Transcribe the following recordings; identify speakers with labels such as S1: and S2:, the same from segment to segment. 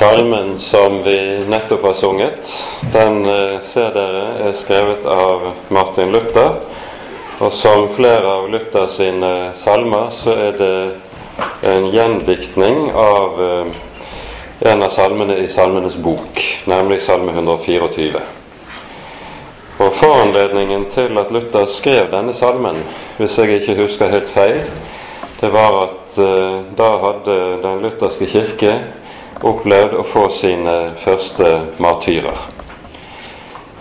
S1: Salmen som vi nettopp har sunget, den eh, ser dere er skrevet av Martin Luther. Og som flere av Luther sine salmer, så er det en gjendiktning av eh, en av salmene i Salmenes bok, nemlig Salme 124. Og Foranledningen til at Luther skrev denne salmen, hvis jeg ikke husker helt feil, det var at eh, da hadde Den lutherske kirke opplevd å få sine første martyrer.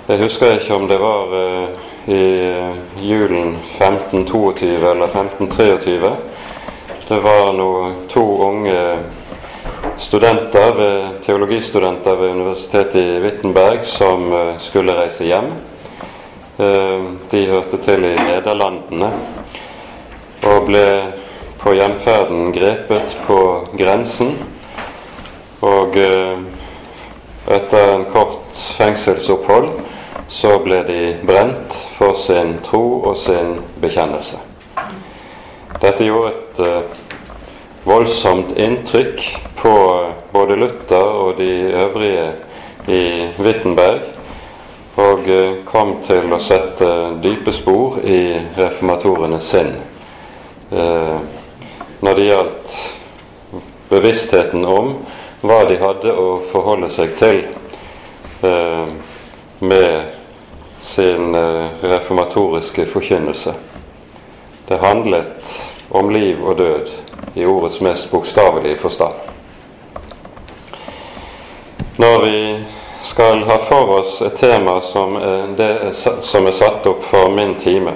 S1: Jeg husker ikke om det var uh, i julen 1522 eller 1523. Det var nå to unge studenter ved, teologistudenter ved universitetet i Wittenberg som uh, skulle reise hjem. De hørte til i Nederlandene og ble på hjemferden grepet på grensen og eh, etter en kort fengselsopphold så ble de brent for sin tro og sin bekjennelse. Dette gjorde et eh, voldsomt inntrykk på både Luther og de øvrige i Wittenberg, og eh, kom til å sette dype spor i reformatorenes sinn når det gjaldt bevisstheten om hva de hadde å forholde seg til eh, med sin eh, reformatoriske forkynnelse. Det handlet om liv og død i ordets mest bokstavelige forstand. Når vi skal ha for oss et tema som er, det, som er satt opp for min time,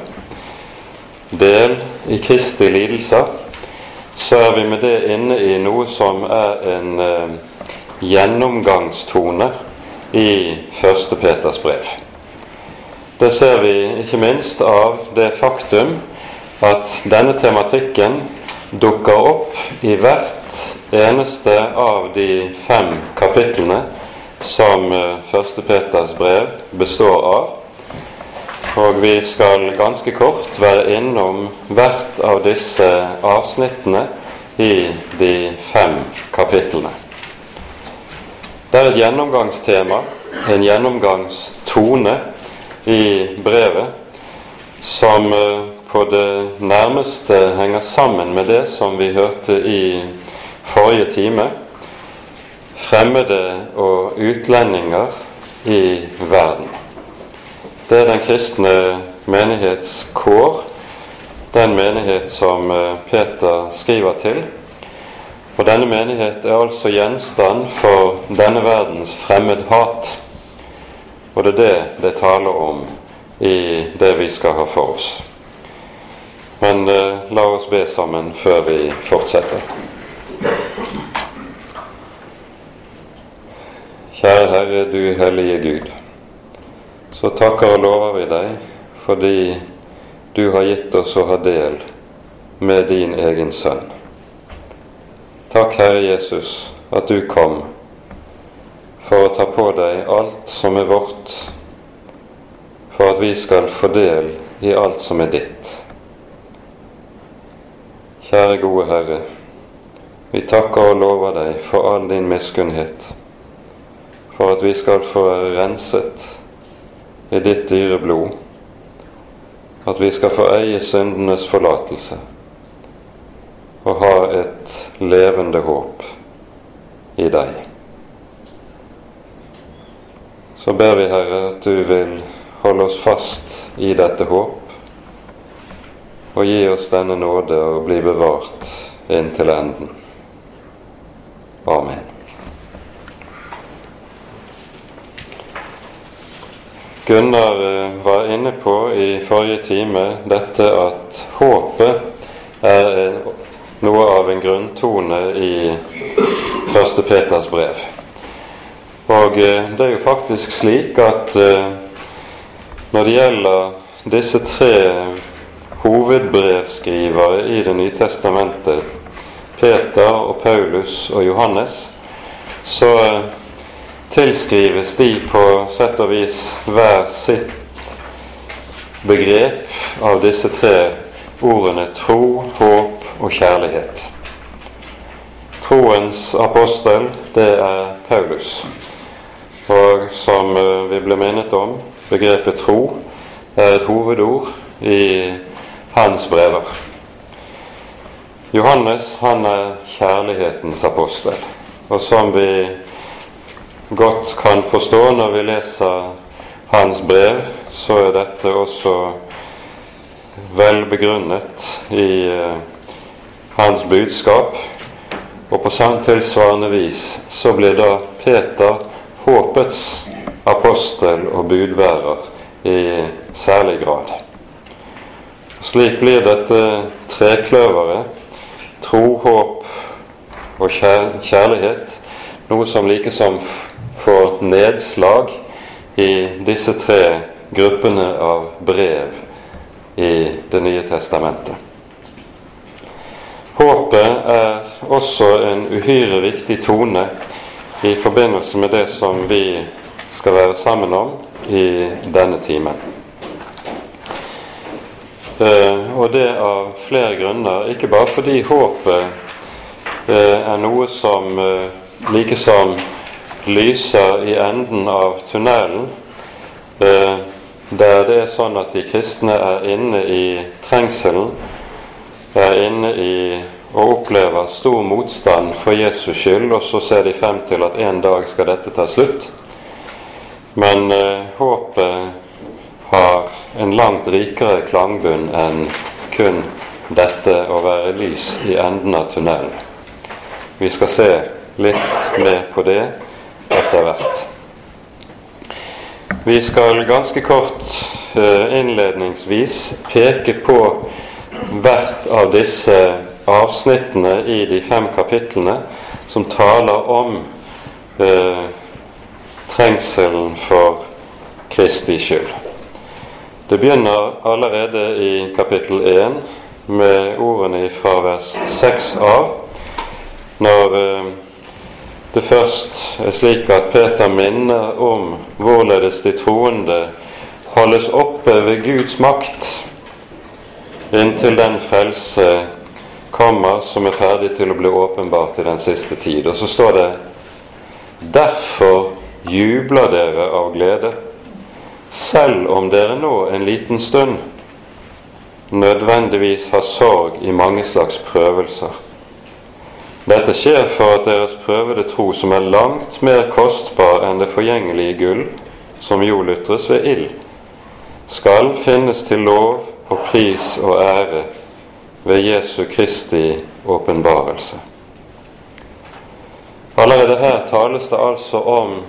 S1: del i Kristi lidelser, så er vi med det inne i noe som er en eh, gjennomgangstone i første Peters brev. Det ser vi ikke minst av det faktum at denne tematikken dukker opp i hvert eneste av de fem kapitlene som eh, første Peters brev består av. Og vi skal ganske kort være innom hvert av disse avsnittene i de fem kapitlene. Det er et gjennomgangstema, en gjennomgangstone i brevet, som eh, på det nærmeste henger sammen med det som vi hørte i forrige time fremmede og utlendinger i verden. Det er den kristne menighets kår, den menighet som eh, Peter skriver til. Og denne menighet er altså gjenstand for denne verdens fremmedhat. Og det er det det taler om i det vi skal ha for oss. Men eh, la oss be sammen før vi fortsetter. Kjære Herre, du hellige Gud så takker og lover vi deg fordi du har gitt oss å ha del med din egen sønn. Takk, Herre Jesus, at du kom for å ta på deg alt som er vårt, for at vi skal få del i alt som er ditt. Kjære gode Herre, vi takker og lover deg for all din miskunnhet, for at vi skal få være renset i ditt dyre blod, at vi skal få eie syndenes forlatelse og ha et levende håp i deg. Så ber vi, Herre, at du vil holde oss fast i dette håp og gi oss denne nåde og bli bevart inntil enden. Amen. Gunnar eh, var inne på i forrige time dette at håpet er eh, noe av en grunntone i første Peters brev. Og eh, det er jo faktisk slik at når det gjelder disse tre hovedbrevskrivere i Det nye testamentet, Peter og Paulus og Johannes, så tilskrives de på sett og vis hver sitt begrep av disse tre ordene tro, håp og kjærlighet. troens apostel, det er Paulus. Og som eh, vi ble minnet om, begrepet tro er et hovedord i hans brever. Johannes han er kjærlighetens apostel. Og som vi godt kan forstå når vi leser hans brev, så er dette også vel begrunnet i uh, hans budskap. Og på samt tilsvarende vis så blir da Peter håpets apostel og budværer i særlig grad. Slik blir dette trekløveret, tro, håp og kjærlighet, noe som likesom får nedslag i disse tre gruppene av brev i Det nye testamentet. Håpet er også en uhyre viktig tone i forbindelse med det som vi skal være sammen om i denne timen. Eh, og det av flere grunner. Ikke bare fordi håpet eh, er noe som eh, like som lyser i enden av tunnelen, der det er sånn at de kristne er inne i trengselen, er inne i og opplever stor motstand for Jesus skyld, og så ser de frem til at en dag skal dette ta slutt. Men eh, håpet har en langt rikere klangbunn enn kun dette å være lys i enden av tunnelen. Vi skal se litt mer på det etter hvert. Vi skal ganske kort eh, innledningsvis peke på hvert av disse avsnittene i de fem kapitlene som taler om eh, trengselen for Kristi skyld. Det begynner allerede i kapittel 1 med ordene fra vers 6 av, når eh, det først er slik at Peter minner om hvorledes de troende holdes oppe ved Guds makt inntil den frelse kommer som er ferdig til å bli åpenbart i den siste tid. Og så står det Derfor jubler dere av glede, selv om dere nå en liten stund nødvendigvis har sorg i mange slags prøvelser. Dette skjer for at deres prøvede tro, som er langt mer kostbar enn det forgjengelige gull, som jo lutres ved ild, skal finnes til lov og pris og ære ved Jesu Kristi åpenbarelse. Allerede her tales det altså om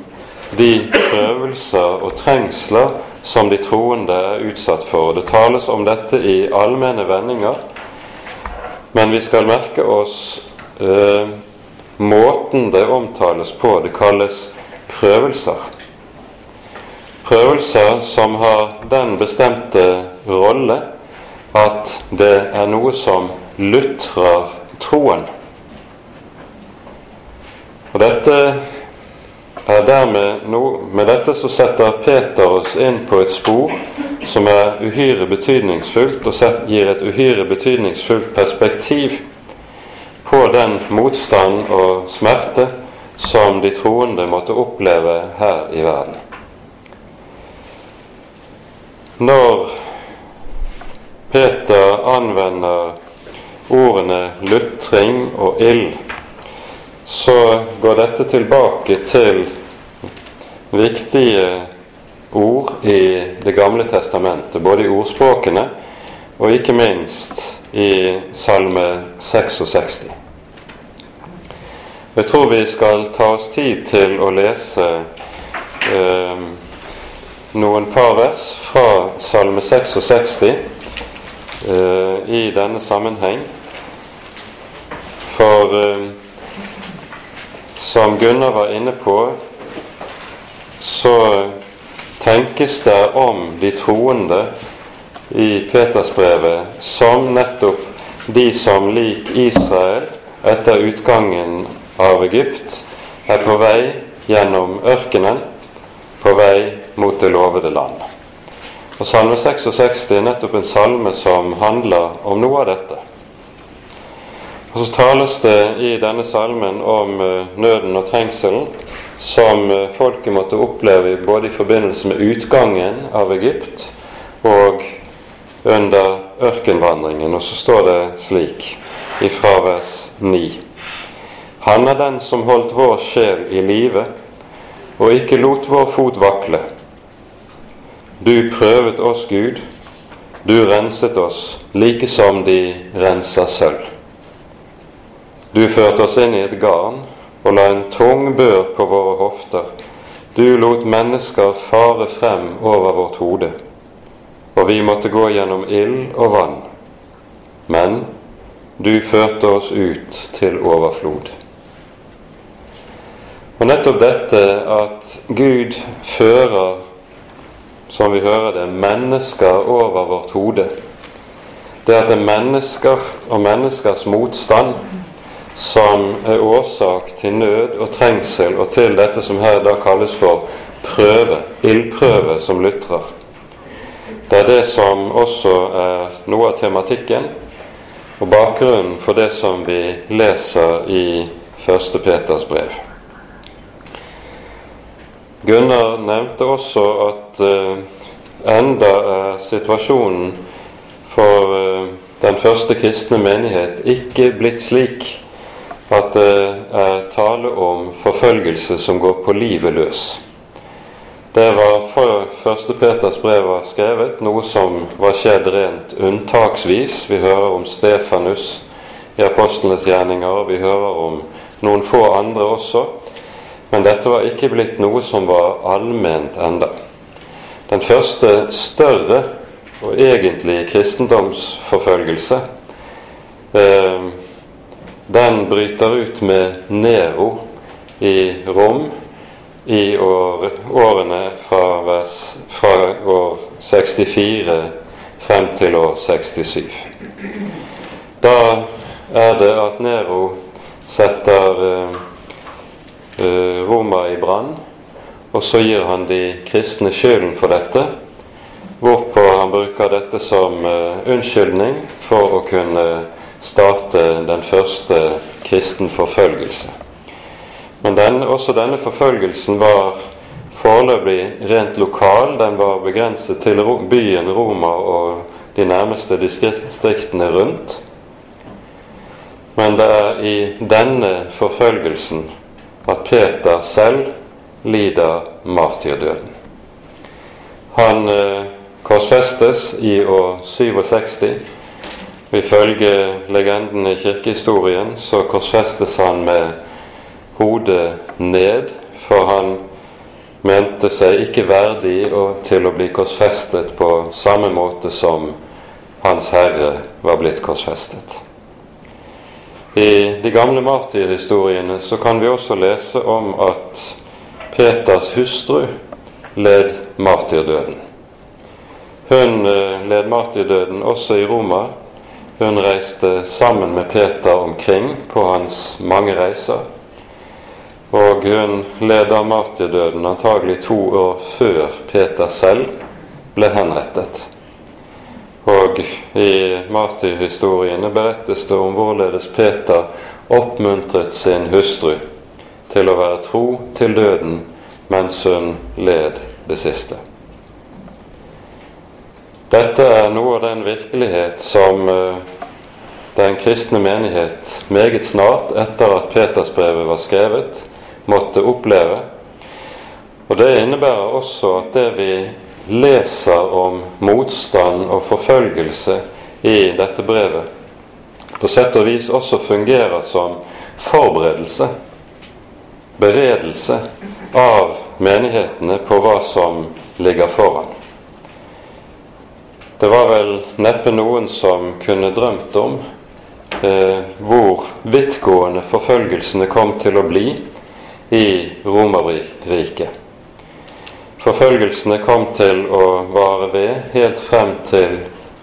S1: de prøvelser og trengsler som de troende er utsatt for. Det tales om dette i allmenne vendinger, men vi skal merke oss eh, måten det omtales på. Det kalles prøvelser. Prøvelser som har den bestemte rolle at det er noe som lutrer troen. Og dette er dermed noe, Med dette så setter Peter oss inn på et spor som er uhyre betydningsfullt, og gir et uhyre betydningsfullt perspektiv på den motstand og smerte som de troende måtte oppleve her i verden. Når Peter anvender ordene lutring og ild, så går dette tilbake til viktige ord i Det gamle testamentet, både i ordspråkene og ikke minst i Salme 66. Jeg tror vi skal ta oss tid til å lese eh, noen par vers fra Salme 66 eh, i denne sammenheng. For eh, som Gunnar var inne på, så tenkes det om de troende i Petersbrevet som nettopp de som lik Israel etter utgangen av Egypt er på vei gjennom ørkenen, på vei mot det lovede land. Og Salme 66 er nettopp en salme som handler om noe av dette. Og så tales det i denne salmen om eh, nøden og trengselen som eh, folket måtte oppleve både i forbindelse med utgangen av Egypt og under ørkenvandringen. Og så står det slik ifra vers 9. Han er den som holdt vår sjel i live og ikke lot vår fot vakle. Du prøvet oss, Gud, du renset oss like som de renser sølv. Du førte oss inn i et garn og la en tung bør på våre hofter. Du lot mennesker fare frem over vårt hode, og vi måtte gå gjennom ild og vann. Men du førte oss ut til overflod. Og nettopp dette at Gud fører, som vi hører det, mennesker over vårt hode, det at det er mennesker og menneskers motstand som er årsak til nød og trengsel og til dette som her da kalles for prøve, ildprøve, som lytrer. Det er det som også er noe av tematikken og bakgrunnen for det som vi leser i første Peters brev. Gunnar nevnte også at uh, enda er situasjonen for uh, den første kristne menighet ikke blitt slik at det er tale om forfølgelse som går på livet løs. Det var før første Peters brev var skrevet, noe som var skjedd rent unntaksvis. Vi hører om Stefanus i apostlenes gjerninger, vi hører om noen få andre også. Men dette var ikke blitt noe som var allment enda. Den første større og egentlige kristendomsforfølgelse eh, den bryter ut med Nero i Rom i år, årene fra, vers, fra, år 64 frem til år 67. Da er det at Nero setter uh, Roma i brann, og så gir han de kristne skylden for dette, hvorpå han bruker dette som uh, unnskyldning for å kunne starte den første kristen forfølgelse. Men den, også denne forfølgelsen var foreløpig rent lokal. Den var begrenset til byen Roma og de nærmeste distriktene rundt. Men det er i denne forfølgelsen at Peter selv lider martyrdøden. Han eh, korsfestes i år 67 Ifølge legenden i kirkehistorien så korsfestes han med hodet ned, for han mente seg ikke verdig til å bli korsfestet på samme måte som Hans Herre var blitt korsfestet. I de gamle martyrhistoriene så kan vi også lese om at Peters hustru led martyrdøden. Hun eh, led martyrdøden også i Roma hun reiste sammen med Peter omkring på hans mange reiser. Og hun led av martyrdøden antagelig to år før Peter selv ble henrettet. Og i martyrhistoriene berettes det om hvorledes Peter oppmuntret sin hustru til å være tro til døden mens hun led det siste. Dette er noe av den virkelighet som eh, den kristne menighet meget snart etter at Petersbrevet var skrevet, måtte oppleve. Og Det innebærer også at det vi leser om motstand og forfølgelse i dette brevet, på sett og vis også fungerer som forberedelse, beredelse av menighetene på hva som ligger foran. Det var vel neppe noen som kunne drømt om eh, hvor vidtgående forfølgelsene kom til å bli i Romerriket. Forfølgelsene kom til å vare ved helt frem til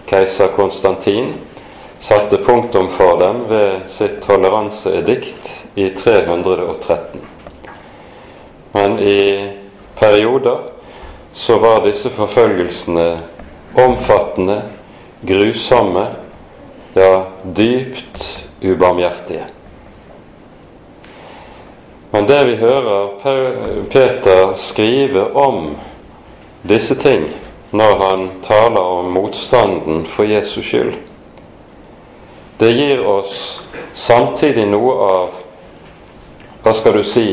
S1: keiser Konstantin satte punktum for dem ved sitt toleranseedikt i 313. Men i perioder så var disse forfølgelsene omfattende, grusomme, ja, dypt ubarmhjertige. Men det vi hører Peter skrive om disse ting når han taler om motstanden for Jesus skyld, det gir oss samtidig noe av hva skal du si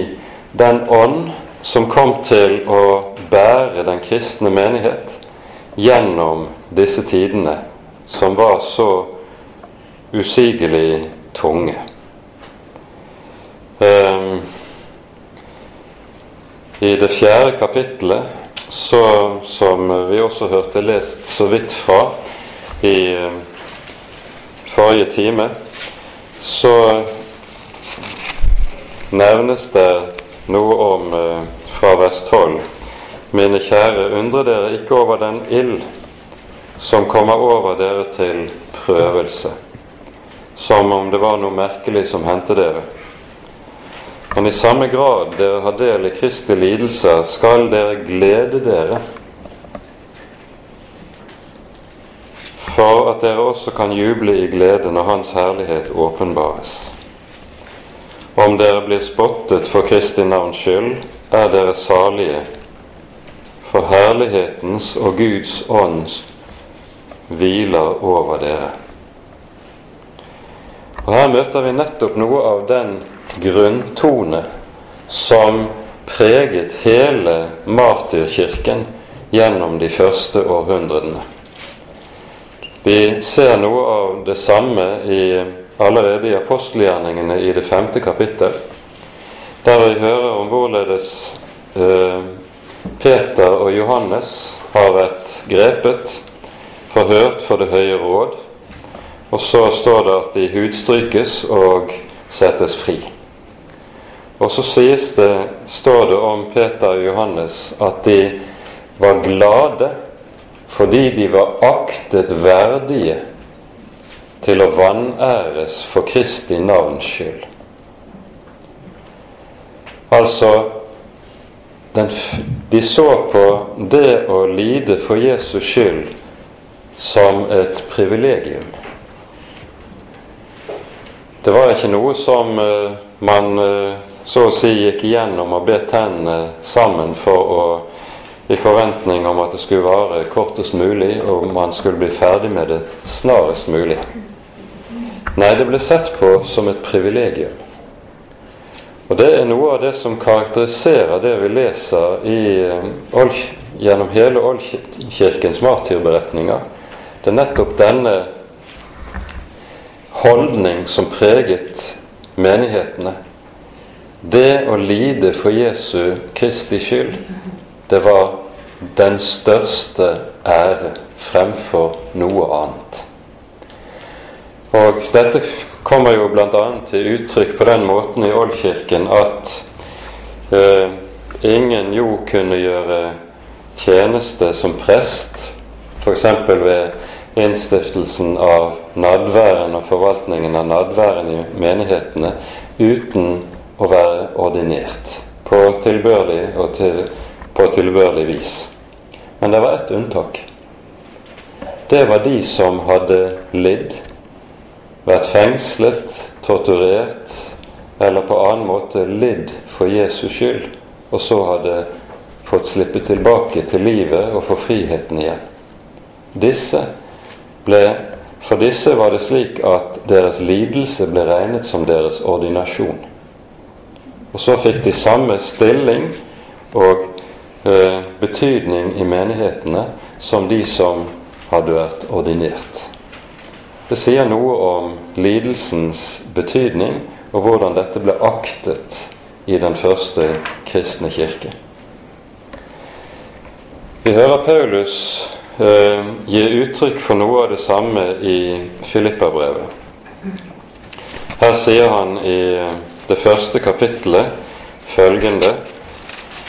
S1: den ånd som kom til å bære den kristne menighet gjennom disse tidene, som var så usigelig tunge. Um, i det fjerde kapittelet, så, som vi også hørte lest så vidt fra i eh, forrige time, så nevnes det noe om eh, fra vers 12 Mine kjære, undre dere ikke over den ild som kommer over dere til prøvelse, som om det var noe merkelig som hendte dere. Men i samme grad dere har del i Kristi lidelser, skal dere glede dere, for at dere også kan juble i glede når Hans herlighet åpenbares. Om dere blir spottet for Kristi navns skyld, er dere salige, for herlighetens og Guds ånds hviler over dere. Og Her møter vi nettopp noe av den grunntone som preget hele martyrkirken gjennom de første århundrene. Vi ser noe av det samme i, allerede i apostelgjerningene i det femte kapittel, der vi hører om hvorledes eh, Peter og Johannes har vært grepet, forhørt for Det høye råd, og så står det at de hudstrykes og settes fri. Og så sies det, står det om Peter og Johannes at de var glade fordi de var aktet verdige til å vanæres for Kristi navns skyld. Altså den, De så på det å lide for Jesus skyld som et privilegium. Det var ikke noe som uh, man uh, så å si gikk igjennom og bet tennene sammen for å, i forventning om at det skulle vare kortest mulig, og man skulle bli ferdig med det snarest mulig. Nei, det ble sett på som et privilegium. Og det er noe av det som karakteriserer det vi leser i, uh, gjennom hele Oldkirkens martyrberetninger. Det er nettopp denne holdning som preget menighetene det å lide for Jesu Kristi skyld, det var den største ære fremfor noe annet. Og dette kommer jo bl.a. til uttrykk på den måten i Oldkirken at eh, ingen jo kunne gjøre tjeneste som prest, f.eks. ved innstiftelsen av nadværen og forvaltningen av nadværen i menighetene, uten å være ordinert på tilbørlig, og til, på tilbørlig vis. Men det var ett unntak. Det var de som hadde lidd, vært fengslet, torturert eller på annen måte lidd for Jesus skyld, og så hadde fått slippe tilbake til livet og få friheten igjen. Disse ble, for disse var det slik at deres lidelse ble regnet som deres ordinasjon. Og så fikk de samme stilling og eh, betydning i menighetene som de som hadde vært ordinert. Det sier noe om lidelsens betydning og hvordan dette ble aktet i den første kristne kirke. Vi hører Paulus eh, gi uttrykk for noe av det samme i Filippabrevet. Her sier han i det første kapittelet følgende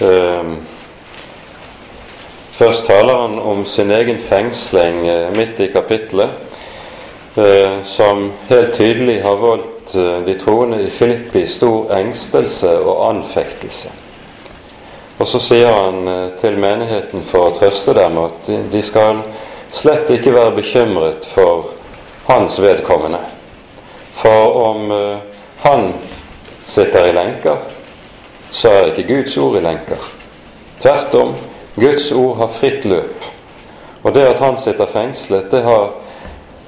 S1: eh, Først taler han om sin egen fengsling eh, midt i kapittelet, eh, som helt tydelig har voldt eh, de troende i Filippi stor engstelse og anfektelse. Og så sier han til menigheten for å trøste dem at de skal slett ikke være bekymret for hans vedkommende. For om han sitter i lenker, så er ikke Guds ord i lenker. Tvert om, Guds ord har fritt løp. Og det at han sitter fengslet, det har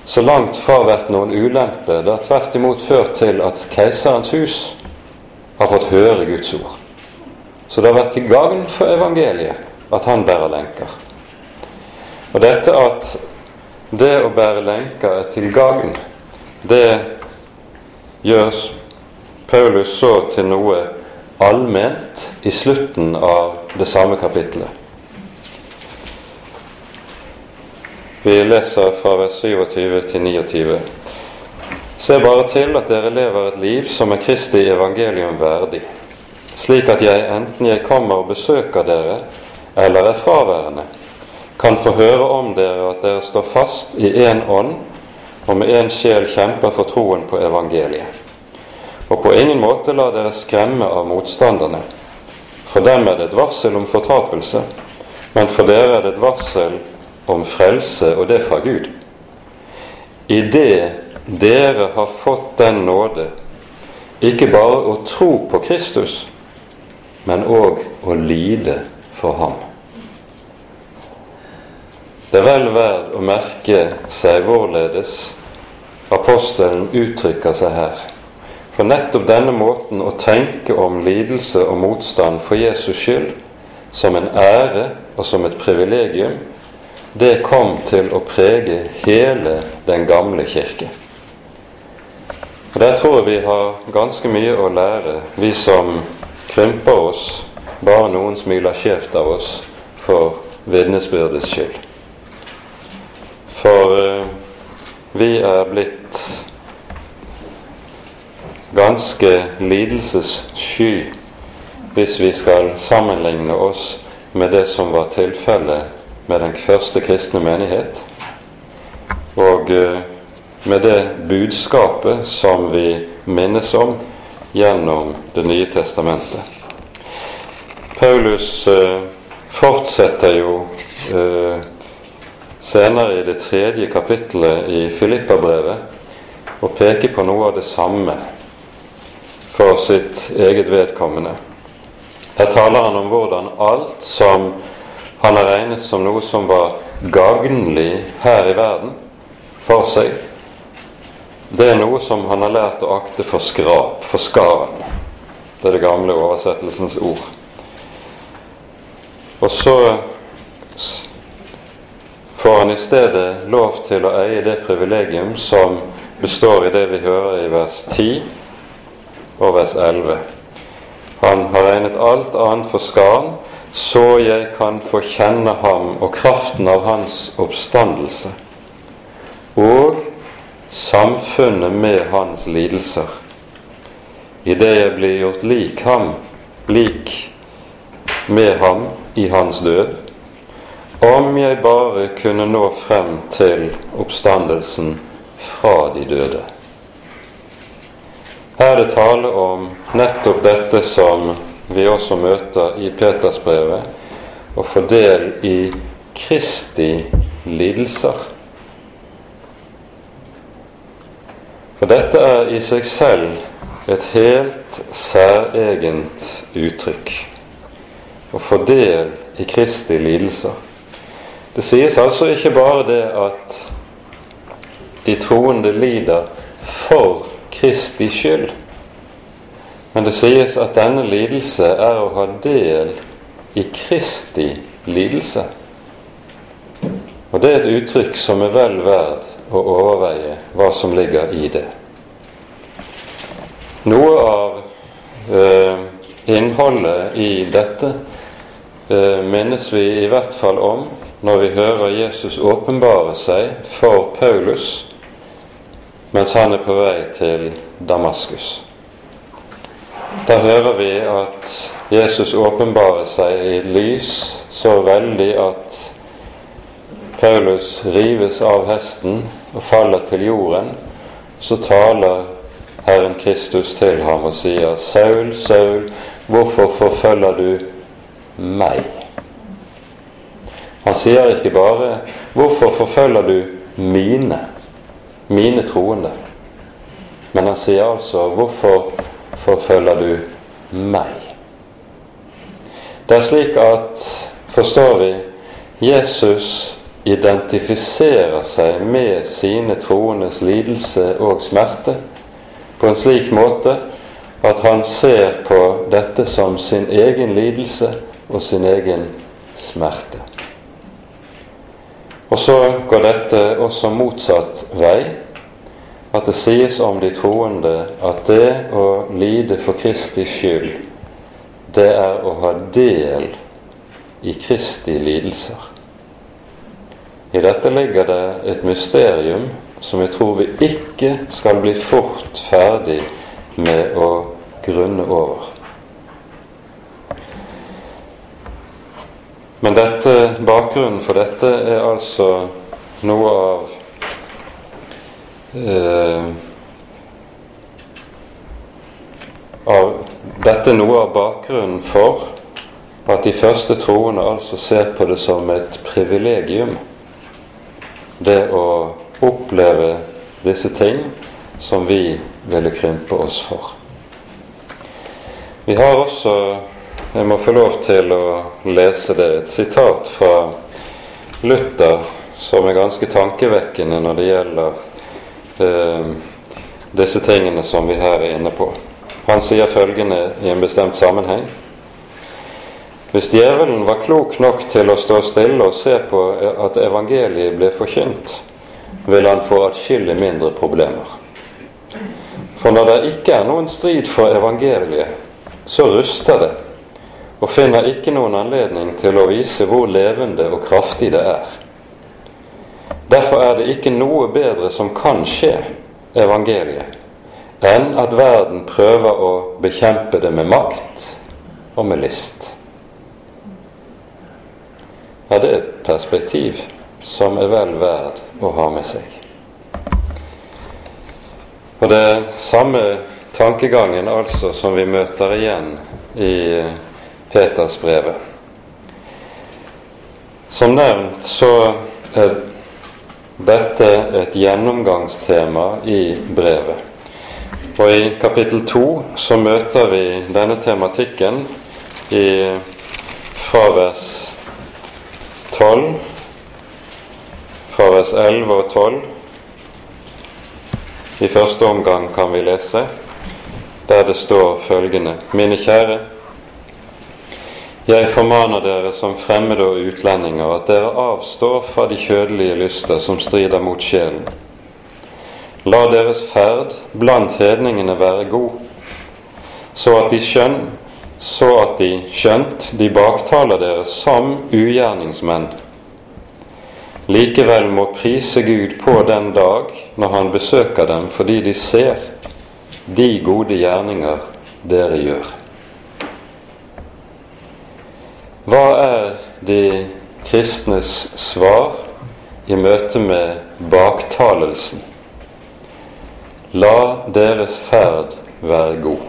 S1: så langt fra vært noen ulempe. Det har tvert imot ført til at keiserens hus har fått høre Guds ord. Så det har vært til gagn for evangeliet at han bærer lenker. Og dette at det å bære lenker er til gagn, det gjør Paulus så til noe allment i slutten av det samme kapittelet. Vi leser fra vers 27 til 29. Se bare til at dere lever et liv som er Kristi evangelium verdig, slik at jeg, enten jeg kommer og besøker dere eller er fraværende, kan få høre om dere at dere står fast i én ånd og med én sjel kjemper for troen på evangeliet. Og på ingen måte la dere skremme av motstanderne. For dem er det et varsel om fortapelse, men for dere er det et varsel om frelse, og det fra Gud. I det dere har fått den nåde, ikke bare å tro på Kristus, men òg å lide for ham. Det er vel verd å merke seg hvorledes apostelen uttrykker seg her. For nettopp denne måten å tenke om lidelse og motstand for Jesus skyld som en ære og som et privilegium, det kom til å prege hele den gamle kirke. Og Der tror jeg vi har ganske mye å lære, vi som krymper oss, bare noen smiler skjevt av oss for vitnesbyrdets skyld. For eh, vi er blitt ganske lidelsessky hvis vi skal sammenligne oss med det som var tilfellet med den første kristne menighet, og eh, med det budskapet som vi minnes om gjennom Det nye testamentet. Paulus eh, fortsetter jo eh, senere i det tredje kapittelet i Filippabrevet å peke på noe av det samme for sitt eget vedkommende. Her taler han om hvordan alt som han har regnet som noe som var gagnlig her i verden for seg. Det er noe som han har lært å akte for skrap, for skaren. Det er det gamle oversettelsens ord. Og så får han i stedet lov til å eie det privilegium som består i det vi hører i vers 10 og vers 11. Han har regnet alt annet for skaren så jeg kan få kjenne ham og kraften av hans oppstandelse, og samfunnet med hans lidelser, idet jeg blir gjort lik ham, lik med ham i hans død, om jeg bare kunne nå frem til oppstandelsen fra de døde. Her er det tale om nettopp dette som vi også møter i Petersbrevet, å få del i Kristi lidelser. For dette er i seg selv et helt særegent uttrykk. Å få del i Kristi lidelser. Det sies altså ikke bare det at de troende lider for Kristi skyld, men det sies at denne lidelse er å ha del i Kristi lidelse. Og det er et uttrykk som er vel verd å overveie hva som ligger i det. Noe av eh, innholdet i dette eh, minnes vi i hvert fall om når vi hører Jesus åpenbare seg for Paulus mens han er på vei til Damaskus. Da hører vi at Jesus åpenbarer seg i lys så veldig at Paulus rives av hesten og faller til jorden. Så taler Herren Kristus til ham og sier, 'Saul, Saul, hvorfor forfølger du meg?' Han sier ikke bare 'Hvorfor forfølger du mine, mine troende?' Men han sier altså 'Hvorfor forfølger du meg?' Det er slik at, forstår vi, Jesus identifiserer seg med sine troendes lidelse og smerte på en slik måte at han ser på dette som sin egen lidelse og sin egen smerte. Og så går dette også motsatt vei, at det sies om de troende at det å lide for Kristi skyld, det er å ha del i Kristi lidelser. I dette ligger det et mysterium som jeg tror vi ikke skal bli fort ferdig med å grunne over. Men dette, bakgrunnen for dette er altså noe av eh, av Dette noe av bakgrunnen for at de første troende altså ser på det som et privilegium, det å oppleve disse ting som vi ville krympe oss for. Vi har også Jeg må få lov til å lese det, et sitat fra Luther som er ganske tankevekkende når det gjelder eh, disse tingene som vi her er inne på. Han sier følgende i en bestemt sammenheng. Hvis djevelen var klok nok til å stå stille og se på at evangeliet ble forkynt, vil han få atskillig mindre problemer. For når det ikke er noen strid for evangeliet, så ruster det, og finner ikke noen anledning til å vise hvor levende og kraftig det er. Derfor er det ikke noe bedre som kan skje evangeliet, enn at verden prøver å bekjempe det med makt og med list. Ja, det er et perspektiv som er vel verd å ha med seg. Og det er samme tankegangen altså som vi møter igjen i Petersbrevet. Som nevnt så er dette et gjennomgangstema i brevet. Og i kapittel to så møter vi denne tematikken i, fra vers 12 fra vers 11 og 12. I første omgang kan vi lese der det står følgende Mine kjære, jeg formaner dere som fremmede og utlendinger at dere avstår fra de kjødelige lyster som strider mot sjelen. La deres ferd blant hedningene være god, så at de skjønn, så at de skjønt de baktaler dere som ugjerningsmenn likevel må prise Gud på den dag når han besøker dem fordi de ser de gode gjerninger dere gjør. Hva er de kristnes svar i møte med baktalelsen? La deres ferd være god.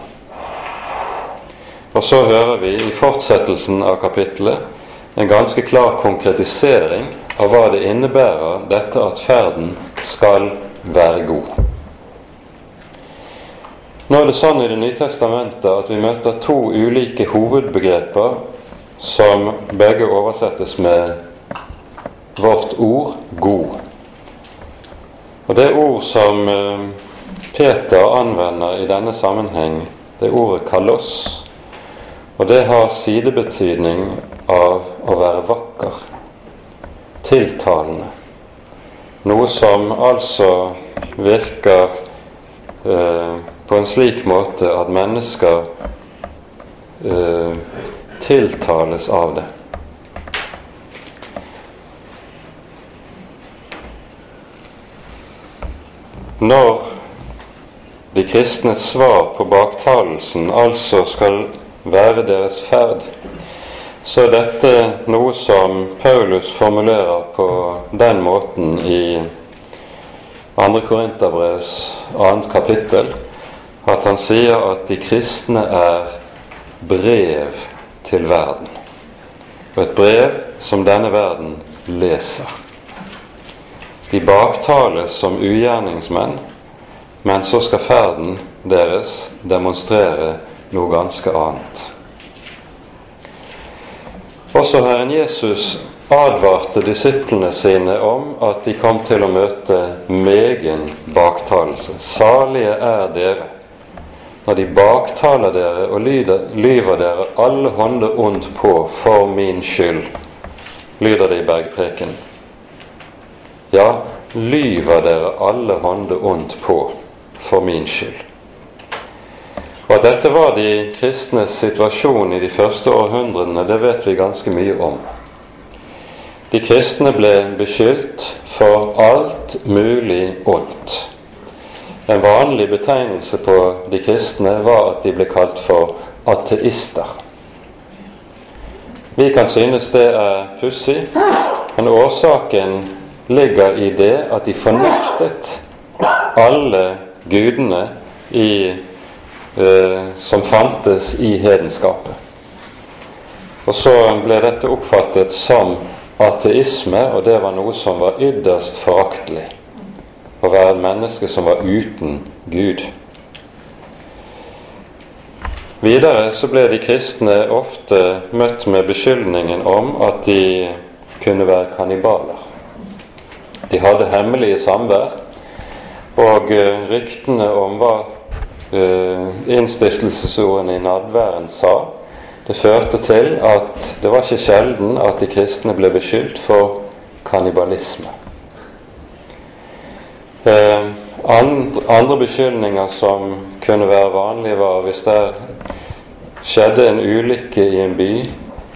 S1: Og så hører vi i fortsettelsen av kapittelet en ganske klar konkretisering av hva det innebærer, dette at ferden skal være god. Nå er det sånn i Det nye testamentet at vi møter to ulike hovedbegreper som begge oversettes med vårt ord 'god'. Og Det ord som eh, Peter anvender i denne sammenheng, det er ordet 'kalos'. Og det har sidebetydning av å være vakker tiltalende. Noe som altså virker eh, på en slik måte at mennesker eh, tiltales av det. Når de kristnes svar på baktalelsen altså skal være deres ferd, så er dette noe som Paulus formulerer på den måten i 2. Korinterbrevs 2. kapittel, at han sier at de kristne er brev til verden. Og et brev som denne verden leser. De baktales som ugjerningsmenn, men så skal ferden deres demonstrere noe ganske annet. Også Herren Jesus advarte disiplene sine om at de kom til å møte megen baktalelse. Salige er dere når de baktaler dere og lyver dere alle hånder ondt på for min skyld, lyder det i bergpreken. Ja, lyver dere alle hånder ondt på for min skyld. Og At dette var de kristnes situasjon i de første århundrene, det vet vi ganske mye om. De kristne ble beskyldt for alt mulig ondt. En vanlig betegnelse på de kristne var at de ble kalt for ateister. Vi kan synes det er pussig, men årsaken ligger i det at de fornektet alle gudene i, eh, som fantes i hedenskapet. Og så ble dette oppfattet som ateisme, og det var noe som var ytterst foraktelig. Menneske som var uten Gud. Videre så ble de kristne ofte møtt med beskyldningen om at de kunne være kannibaler. De hadde hemmelige samvær og uh, ryktene om hva uh, innstiftelsesordene i nadværen sa, det førte til at det var ikke sjelden at de kristne ble beskyldt for kannibalisme. Andre, andre beskyldninger som kunne være vanlige, var hvis det skjedde en ulykke i en by,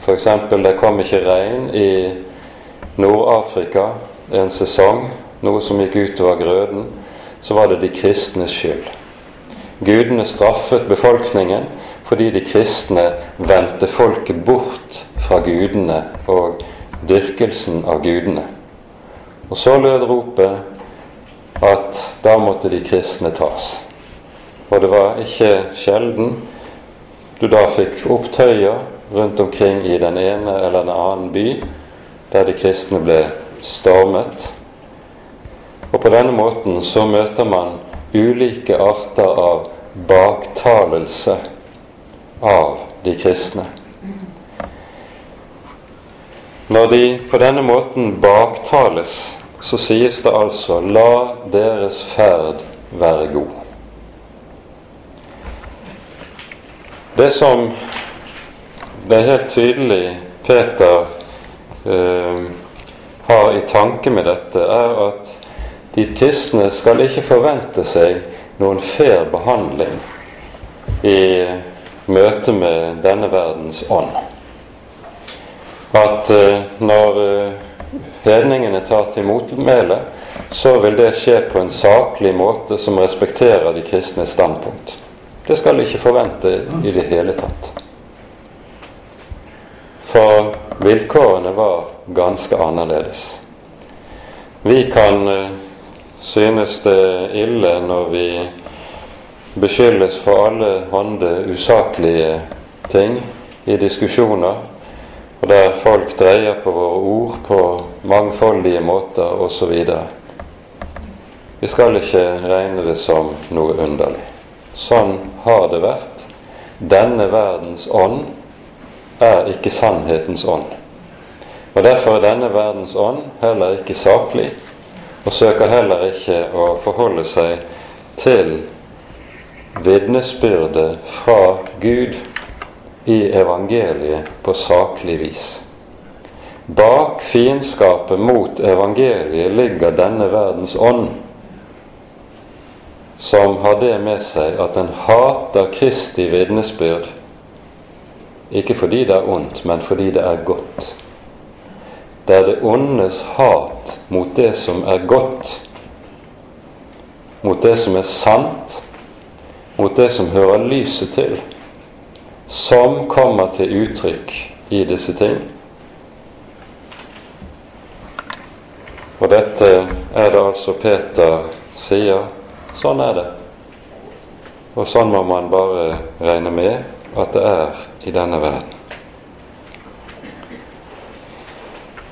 S1: f.eks. det kom ikke regn i Nord-Afrika en sesong, noe som gikk utover grøden, så var det de kristnes skyld. Gudene straffet befolkningen fordi de kristne vendte folket bort fra gudene og dyrkelsen av gudene. Og så lød ropet at da måtte de kristne tas. Og det var ikke sjelden du da fikk opptøyer rundt omkring i den ene eller den annen by der de kristne ble stormet og på denne måten så møter man ulike arter av baktalelse av de kristne. Når de på denne måten baktales, så sies det altså 'la deres ferd være god'. Det som det er helt tydelig Peter eh, har i tanke med dette, er at de kristne skal ikke forvente seg noen fair behandling i møte med denne verdens ånd. At eh, når uh, hedningene tar til motmæle, så vil det skje på en saklig måte som respekterer de kristnes standpunkt. Det skal de ikke forvente i det hele tatt. For vilkårene var ganske annerledes. Vi kan uh, synes det ille når vi beskyldes for alle hånde usaklige ting i diskusjoner, og der folk dreier på våre ord på mangfoldige måter osv. Vi skal ikke regne det som noe underlig. Sånn har det vært. Denne verdens ånd er ikke sannhetens ånd. Og Derfor er denne verdens ånd heller ikke saklig, og søker heller ikke å forholde seg til vitnesbyrdet fra Gud i evangeliet på saklig vis. Bak fiendskapet mot evangeliet ligger denne verdens ånd, som har det med seg at den hater Kristi vitnesbyrd, ikke fordi det er ondt, men fordi det er godt. Det er det ondes hat mot det som er godt, mot det som er sant, mot det som hører lyset til, som kommer til uttrykk i disse ting. Og dette er det altså Peter sier. Sånn er det. Og sånn må man bare regne med at det er i denne verden.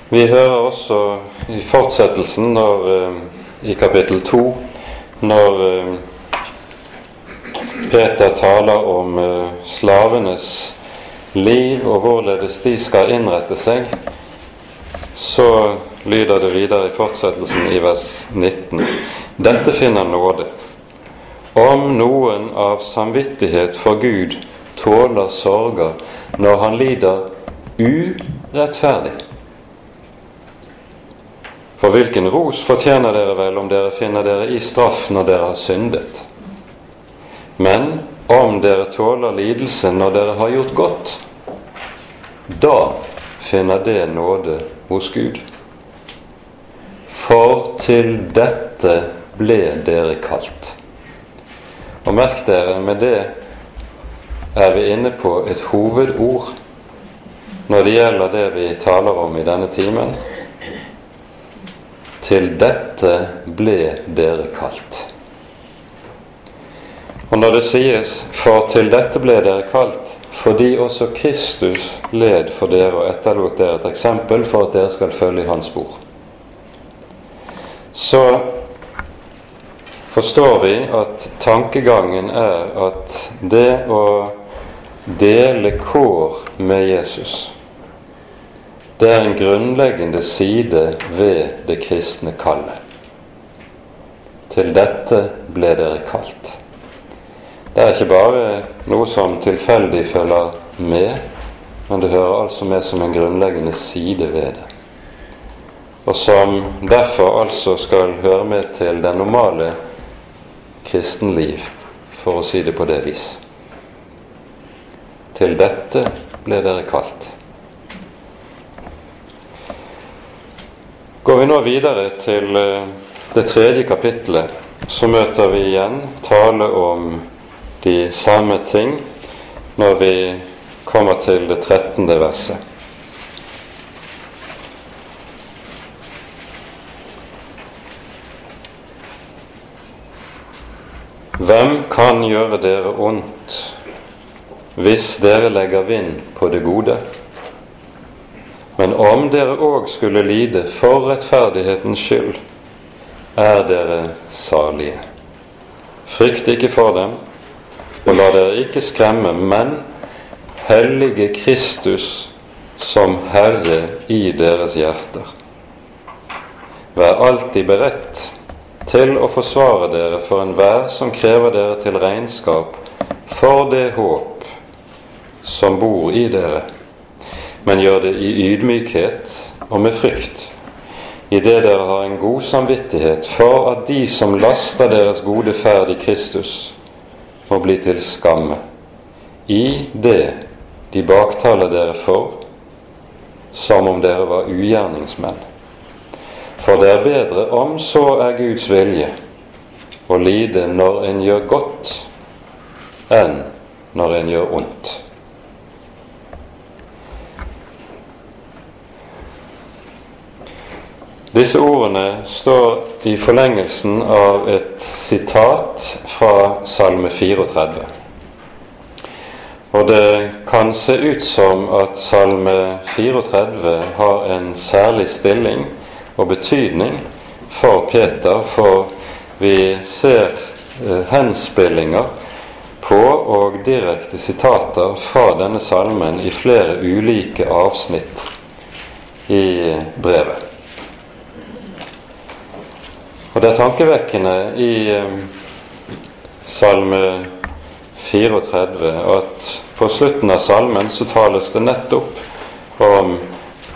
S1: Vi hører også i fortsettelsen når, eh, i kapittel 2 når eh, Peter taler om uh, slavenes liv og hvorledes de skal innrette seg, så lyder det videre i fortsettelsen i vers 19. Dette finner nåde. Om noen av samvittighet for Gud tåler sorger når han lider urettferdig. For hvilken ros fortjener dere vel om dere finner dere i straff når dere har syndet? Men om dere tåler lidelse når dere har gjort godt, da finner det nåde hos Gud. For til dette ble dere kalt. Og merk dere, med det er vi inne på et hovedord når det gjelder det vi taler om i denne timen, til dette ble dere kalt. Og når det sies 'for til dette ble dere kalt', fordi også Kristus led for dere og etterlot dere et eksempel for at dere skal følge i hans spor, så forstår vi at tankegangen er at det å dele kår med Jesus det er en grunnleggende side ved det kristne kallet. Til dette ble dere kalt. Det er ikke bare noe som tilfeldig følger med, men det hører altså med som en grunnleggende side ved det. Og som derfor altså skal høre med til det normale kristenliv, for å si det på det vis. Til dette ble dere kalt. Går vi nå videre til eh, det tredje kapitlet, så møter vi igjen tale om de samme ting når vi kommer til det trettende verset. Hvem kan gjøre dere ondt hvis dere legger vind på det gode? Men om dere òg skulle lide for rettferdighetens skyld, er dere salige. Frykt ikke for dem, og la dere ikke skremme, men hellige Kristus som Herre i deres hjerter. Vær alltid beredt til å forsvare dere for enhver som krever dere til regnskap for det håp som bor i dere men gjør det i ydmykhet og med frykt, idet dere har en god samvittighet for at de som laster deres gode ferd i Kristus, må bli til skamme, i det de baktaler dere for, som om dere var ugjerningsmenn. For det er bedre, om så er Guds vilje, å lide når en gjør godt, enn når en gjør ondt. Disse ordene står i forlengelsen av et sitat fra Salme 34. Og det kan se ut som at Salme 34 har en særlig stilling og betydning for Peter, for vi ser eh, henspillinger på og direkte sitater fra denne salmen i flere ulike avsnitt i brevet. Og det er tankevekkende i Salme 34 at på slutten av salmen så tales det nettopp om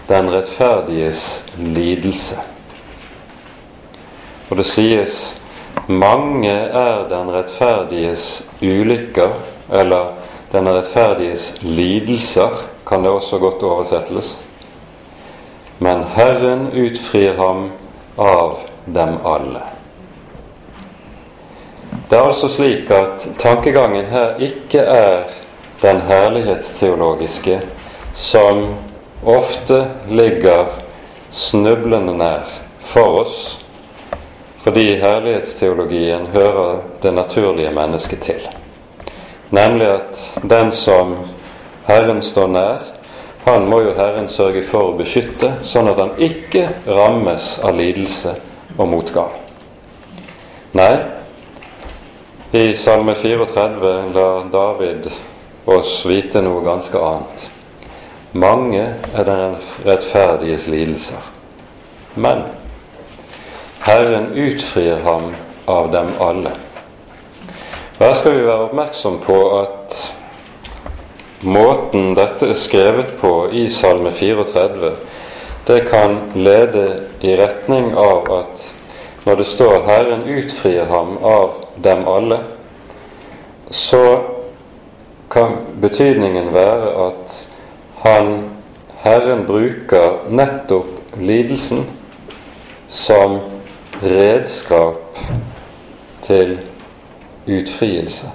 S1: den rettferdiges lidelse. Og det sies mange er den rettferdiges ulykker, eller den rettferdiges lidelser, kan det også godt oversettes. Men Herren utfrir ham av dem alle. Det er altså slik at tankegangen her ikke er den herlighetsteologiske som ofte ligger snublende nær for oss, fordi herlighetsteologien hører det naturlige mennesket til. Nemlig at den som Herren står nær, han må jo Herren sørge for å beskytte, sånn at han ikke rammes av lidelse og motgang. Nei, I Salme 34 lar David oss vite noe ganske annet. Mange er den rettferdiges lidelser, men Herren utfrir ham av dem alle. Her skal vi være oppmerksom på at måten dette er skrevet på i Salme 34, det kan lede i retning av at når det står 'Herren utfrir ham av dem alle', så kan betydningen være at han, Herren bruker nettopp lidelsen som redskap til utfrielse.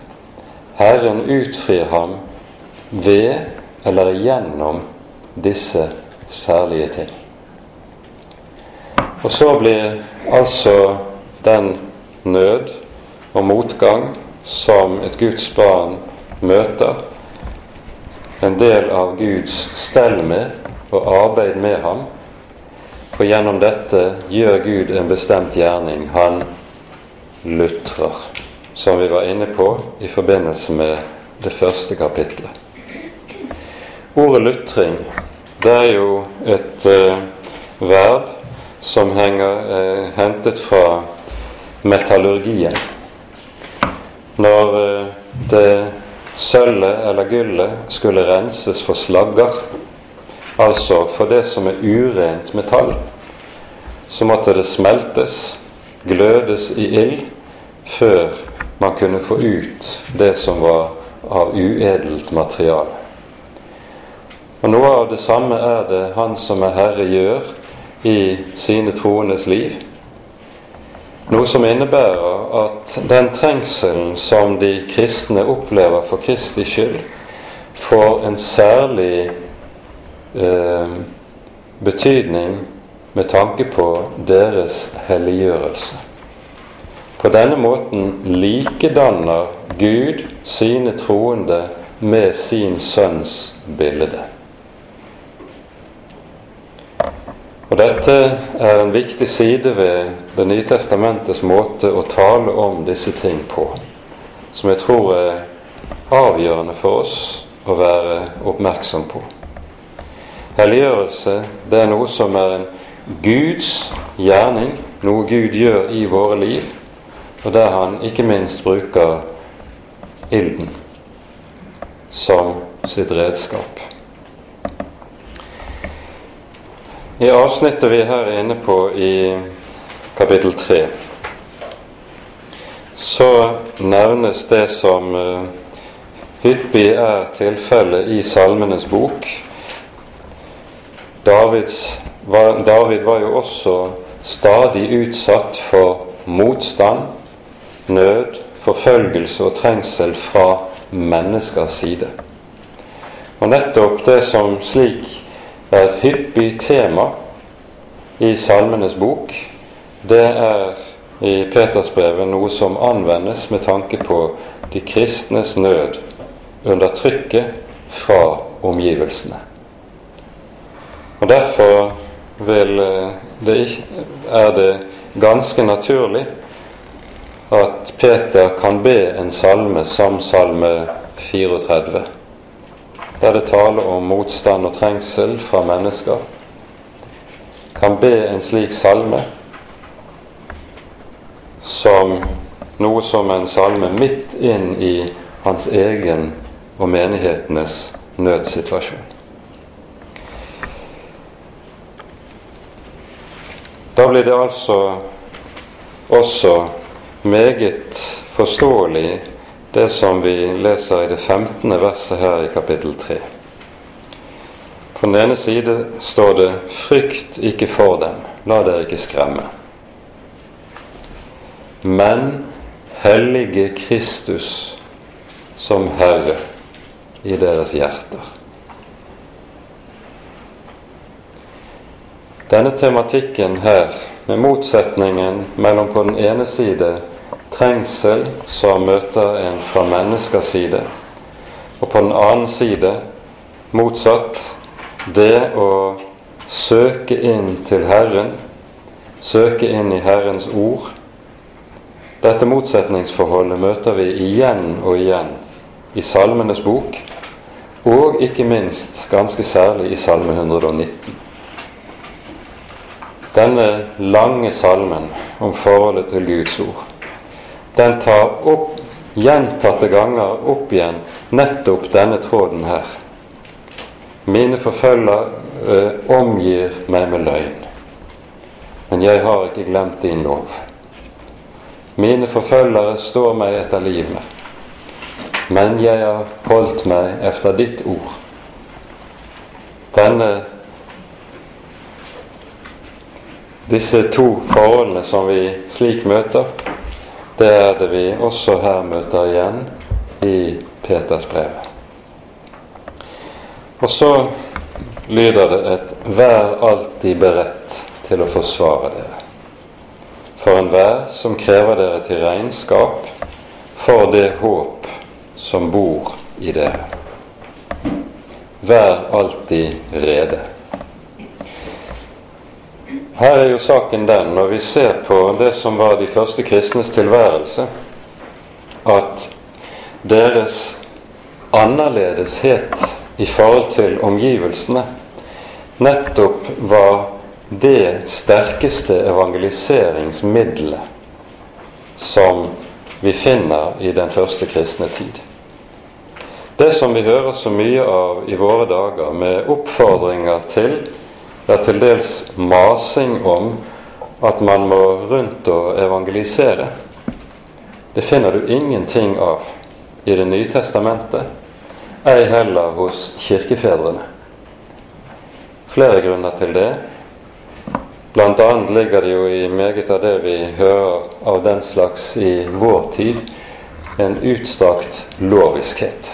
S1: Herren utfrir ham ved eller gjennom disse særlige ting. Og så blir altså den nød og motgang som et Guds barn møter, en del av Guds stell med og arbeid med ham. For gjennom dette gjør Gud en bestemt gjerning. Han lutrer, som vi var inne på i forbindelse med det første kapitlet. Ordet lutring, det er jo et uh, verb som henger eh, hentet fra metallurgien. Når eh, det sølvet eller gullet skulle renses for slagger, altså for det som er urent metall, så måtte det smeltes, glødes i ild, før man kunne få ut det som var av uedelt materiale. Og Noe av det samme er det Han som er Herre, gjør i sine troendes liv. Noe som innebærer at den trengselen som de kristne opplever for Kristi skyld, får en særlig eh, betydning med tanke på deres helliggjørelse. På denne måten likedanner Gud sine troende med sin sønns bilde. Og Dette er en viktig side ved Det nye testamentets måte å tale om disse ting på, som jeg tror er avgjørende for oss å være oppmerksom på. Helliggjørelse det er noe som er en Guds gjerning, noe Gud gjør i våre liv, og der Han ikke minst bruker ilden som sitt redskap. I avsnittet vi er her inne på i kapittel 3, så nevnes det som uh, hyppig er tilfellet i Salmenes bok. Davids, David var jo også stadig utsatt for motstand, nød, forfølgelse og trengsel fra menneskers side. Og nettopp det som slik er et hyppig tema i Salmenes bok. Det er i Petersbrevet noe som anvendes med tanke på de kristnes nød under trykket fra omgivelsene. Og Derfor eh, det, er det ganske naturlig at Peter kan be en salme som salme 34 der det taler om motstand og trengsel fra mennesker, kan be en slik salme som noe som en salme midt inn i hans egen og menighetenes nødsituasjon. Da blir det altså også meget forståelig det som vi leser i det 15. verset her i kapittel 3. På den ene side står det 'Frykt ikke for dem, la dere ikke skremme'. Men hellige Kristus som Herre i deres hjerter. Denne tematikken her, med motsetningen mellom på den ene side trengsel som møter en fra menneskers side, og på den annen side motsatt det å søke inn til Herren, søke inn i Herrens ord, Dette motsetningsforholdet møter vi igjen og igjen i Salmenes bok, og ikke minst ganske særlig i Salme 119. Denne lange salmen om forholdet til Guds ord, den tar opp gjentatte ganger opp igjen nettopp denne tråden her. Mine forfølgere eh, omgir meg med løgn, men jeg har ikke glemt din lov. Mine forfølgere står meg etter livet, men jeg har holdt meg efter ditt ord. Denne Disse to forholdene som vi slik møter, det er det vi også her møter igjen i Peters brev. Og så lyder det et 'vær alltid beredt til å forsvare dere'. For enhver som krever dere til regnskap for det håp som bor i dere. Vær alltid rede. Her er jo saken den, når vi ser på det som var de første kristnes tilværelse, at deres annerledeshet i forhold til omgivelsene nettopp var det sterkeste evangeliseringsmiddelet som vi finner i den første kristne tid. Det som vi hører så mye av i våre dager, med oppfordringer til ja, til dels masing om at man må rundt og evangelisere. Det finner du ingenting av i Det nye testamentet, ei heller hos kirkefedrene. Flere grunner til det. Blant annet ligger det jo i meget av det vi hører av den slags i vår tid, en utstrakt loviskhet.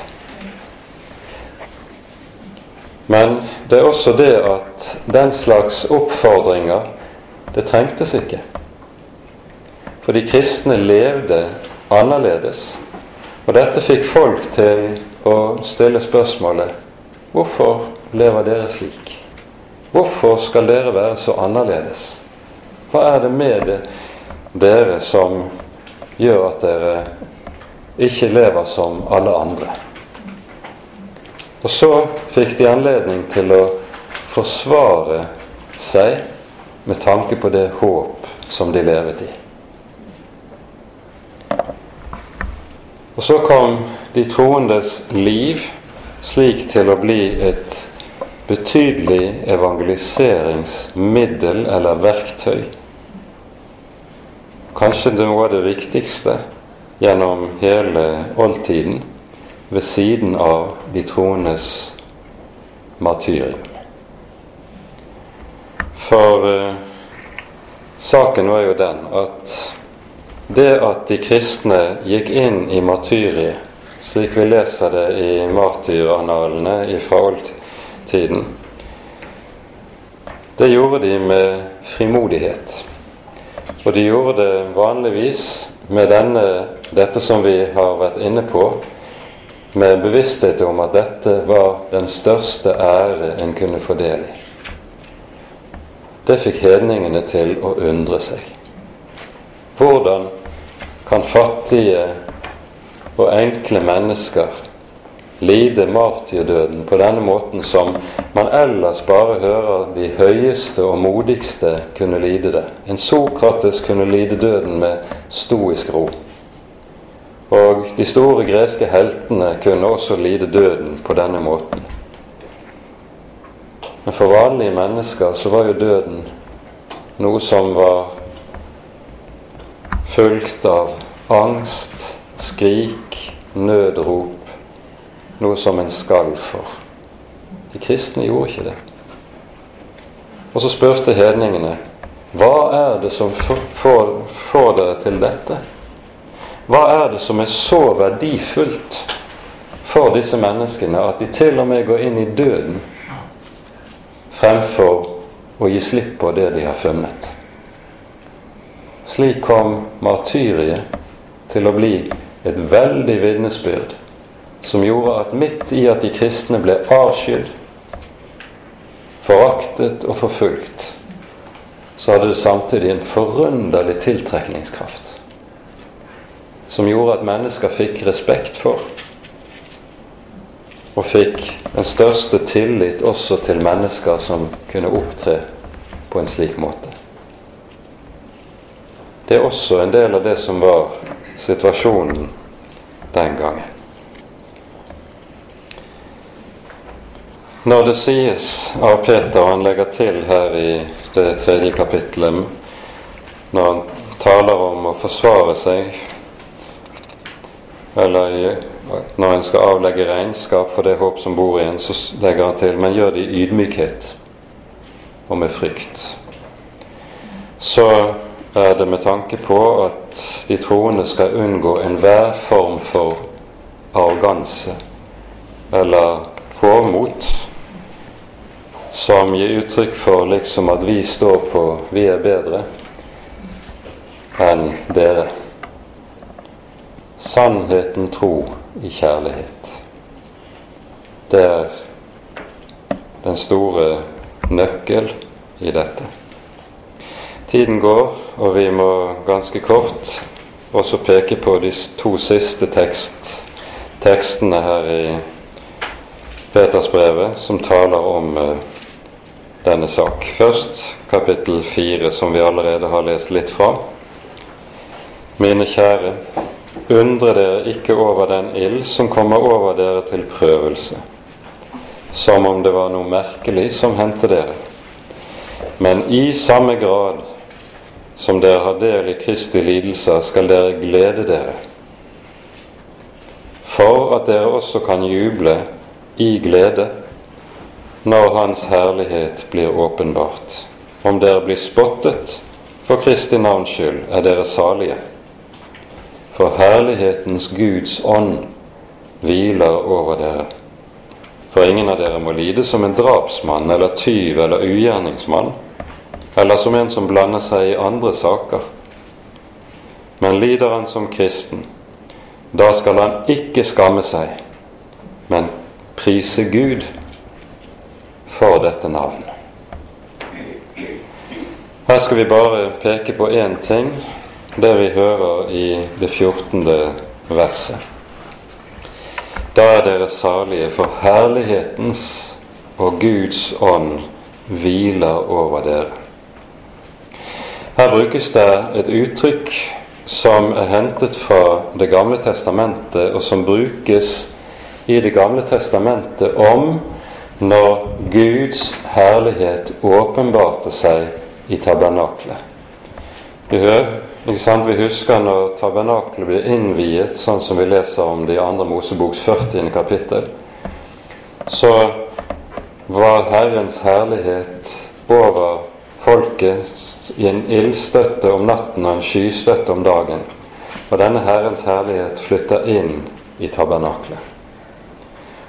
S1: Men det er også det at den slags oppfordringer det trengtes ikke. For de kristne levde annerledes. Og dette fikk folk til å stille spørsmålet hvorfor lever dere slik? Hvorfor skal dere være så annerledes? Hva er det med det, dere som gjør at dere ikke lever som alle andre? Og så fikk de anledning til å forsvare seg med tanke på det håp som de levet i. Og så kom de troendes liv slik til å bli et betydelig evangeliseringsmiddel eller verktøy. Kanskje noe av det viktigste gjennom hele oldtiden ved siden av de troendes martyrium. For eh, saken var jo den at det at de kristne gikk inn i martyriet, slik vi leser det i martyranalene fra oldtiden, det gjorde de med frimodighet. Og de gjorde det vanligvis med denne, dette som vi har vært inne på, med bevissthet om at dette var den største ære en kunne få del i. Det fikk hedningene til å undre seg. Hvordan kan fattige og enkle mennesker lide martyrdøden på denne måten som man ellers bare hører de høyeste og modigste kunne lide det? En Sokrates kunne lide døden med stoisk ro. Og de store greske heltene kunne også lide døden på denne måten. Men for vanlige mennesker så var jo døden noe som var fulgt av angst, skrik, nødrop, noe som en skal for. De kristne gjorde ikke det. Og så spurte hedningene hva er det som får, dere til dette? Hva er det som er så verdifullt for disse menneskene at de til og med går inn i døden fremfor å gi slipp på det de har funnet? Slik kom martyriet til å bli et veldig vitnesbyrd som gjorde at midt i at de kristne ble avskydd, foraktet og forfulgt, så hadde det samtidig en forunderlig tiltrekningskraft. Som gjorde at mennesker fikk respekt for, og fikk den største tillit også til mennesker som kunne opptre på en slik måte. Det er også en del av det som var situasjonen den gangen. Når det sies av Peter, og han legger til her i det tredje kapittelet, når han taler om å forsvare seg, eller når en skal avlegge regnskap for det håp som bor i en, så legger han til men gjør det i ydmykhet og med frykt. Så er det med tanke på at de troende skal unngå enhver form for arroganse eller hovmot som gir uttrykk for liksom at vi står på vi er bedre enn dere. Sannheten tro i kjærlighet. Det er den store nøkkel i dette. Tiden går, og vi må ganske kort også peke på de to siste tekst, tekstene her i Petersbrevet, som taler om eh, denne sak. Først kapittel fire, som vi allerede har lest litt fra. Mine kjære, undre dere ikke over den ild som kommer over dere til prøvelse, som om det var noe merkelig som hendte dere. Men i samme grad som dere har del i Kristi lidelser, skal dere glede dere, for at dere også kan juble i glede når Hans herlighet blir åpenbart. Om dere blir spottet for Kristi navns skyld, er dere salige. For herlighetens Guds ånd hviler over dere. For ingen av dere må lide som en drapsmann eller tyv eller ugjerningsmann, eller som en som blander seg i andre saker. Men lider han som kristen, da skal han ikke skamme seg, men prise Gud for dette navnet. Her skal vi bare peke på én ting, det vi hører i det 14. verset. Da er dere salige, for herlighetens og Guds ånd hviler over dere. Her brukes det et uttrykk som er hentet fra Det gamle testamentet, og som brukes i Det gamle testamentet om når Guds herlighet åpenbarte seg i tabernaklet. Vi, vi husker når tabernaklet ble innviet, sånn som vi leser om det i andre Moseboks 40. kapittel, så var Herrens herlighet over folket i en ildstøtte om natten og en skystøtte om dagen. Og denne Herrens herlighet flytter inn i tabernaklet.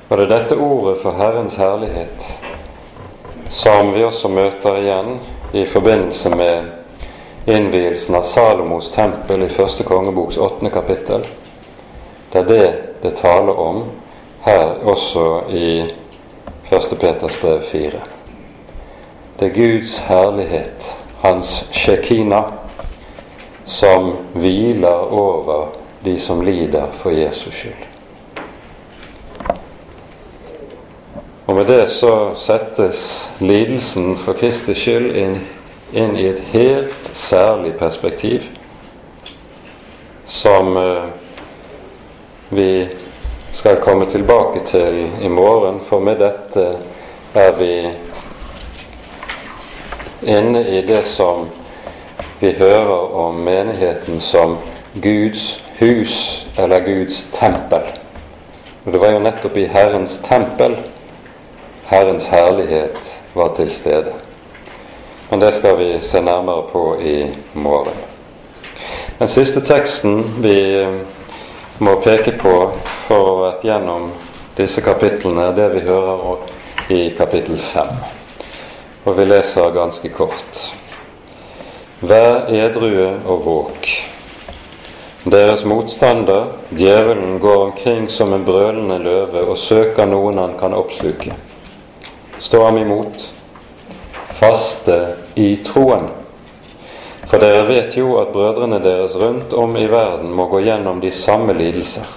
S1: Og det er dette ordet for Herrens herlighet som vi også møter igjen i forbindelse med innvielsen av Salomos tempel i første kongeboks åttende kapittel. Det er det det taler om her også i første Peters brev fire. Det er Guds herlighet, Hans shekina, som hviler over de som lider for Jesus skyld. Og med det så settes lidelsen for Kristi skyld inn, inn i et helt særlig perspektiv som eh, vi skal komme tilbake til i morgen, for med dette er vi inne i det som vi hører om menigheten som Guds hus eller Guds tempel. Og Det var jo nettopp i Herrens tempel Herrens herlighet var til stede. Men det skal vi se nærmere på i morgen. Den siste teksten vi eh, må peke på for å gjennom disse kapitlene, det vi hører i kapittel 5. Og vi leser ganske kort. Vær edrue og våk. Deres motstander, djevelen, går omkring som en brølende løve og søker noen han kan oppsluke stå ham imot, faste i troen. For dere vet jo at brødrene deres rundt om i verden må gå gjennom de samme lidelser.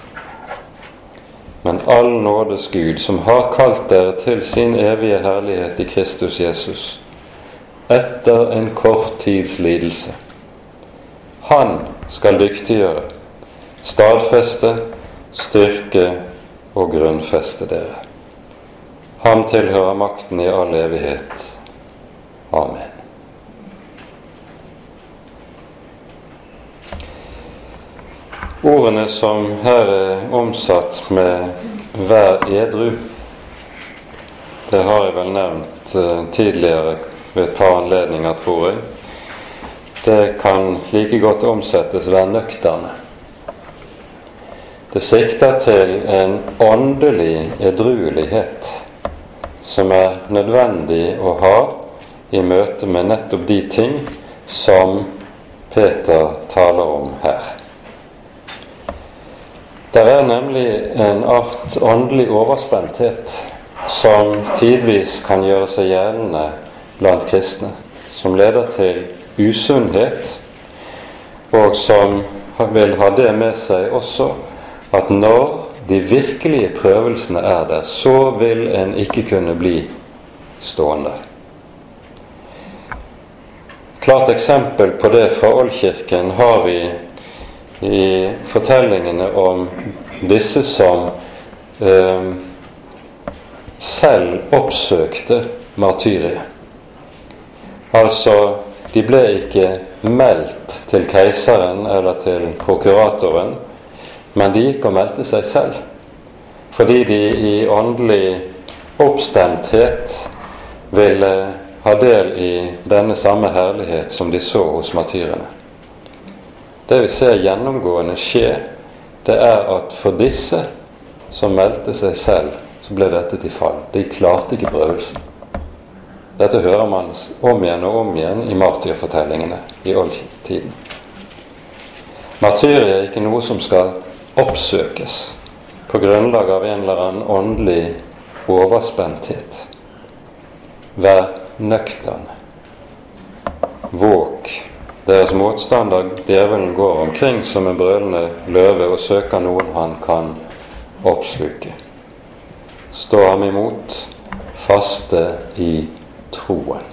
S1: Men all nådes Gud, som har kalt dere til sin evige herlighet i Kristus Jesus, etter en kort tids lidelse. Han skal dyktiggjøre, stadfeste, styrke og grunnfeste dere. Ham tilhører makten i all evighet. Amen. Ordene som her er omsatt med 'vær edru', det har jeg vel nevnt uh, tidligere ved et par anledninger, tror jeg. Det kan like godt omsettes 'vær nøkterne'. Det sikter til en åndelig edruelighet som er nødvendig å ha i møte med nettopp de ting som Peter taler om her. Det er nemlig en art åndelig overspenthet som tidvis kan gjøre seg gjeldende blant kristne, som leder til usunnhet, og som vil ha det med seg også at når de virkelige prøvelsene er der, så vil en ikke kunne bli stående. Klart eksempel på det fra Oldkirken har vi i fortellingene om disse som eh, selv oppsøkte martyriet. Altså, de ble ikke meldt til keiseren eller til prokuratoren, men de gikk og meldte seg selv. Fordi de i åndelig oppstemthet ville ha del i denne samme herlighet som de så hos martyrene. Det vi ser gjennomgående skje, det er at for disse som meldte seg selv, så ble dette til fall. De klarte ikke prøvelsen. Dette hører man om igjen og om igjen i martyrfortellingene i oldtiden. Martyriet er ikke noe som skal oppsøkes på grunnlag av en eller annen åndelig overspenthet. Vær nøktern. Våg deres motstander, djevelen, går omkring som en brølende løve og søker noen han kan oppsluke. Stå ham imot, faste i troen.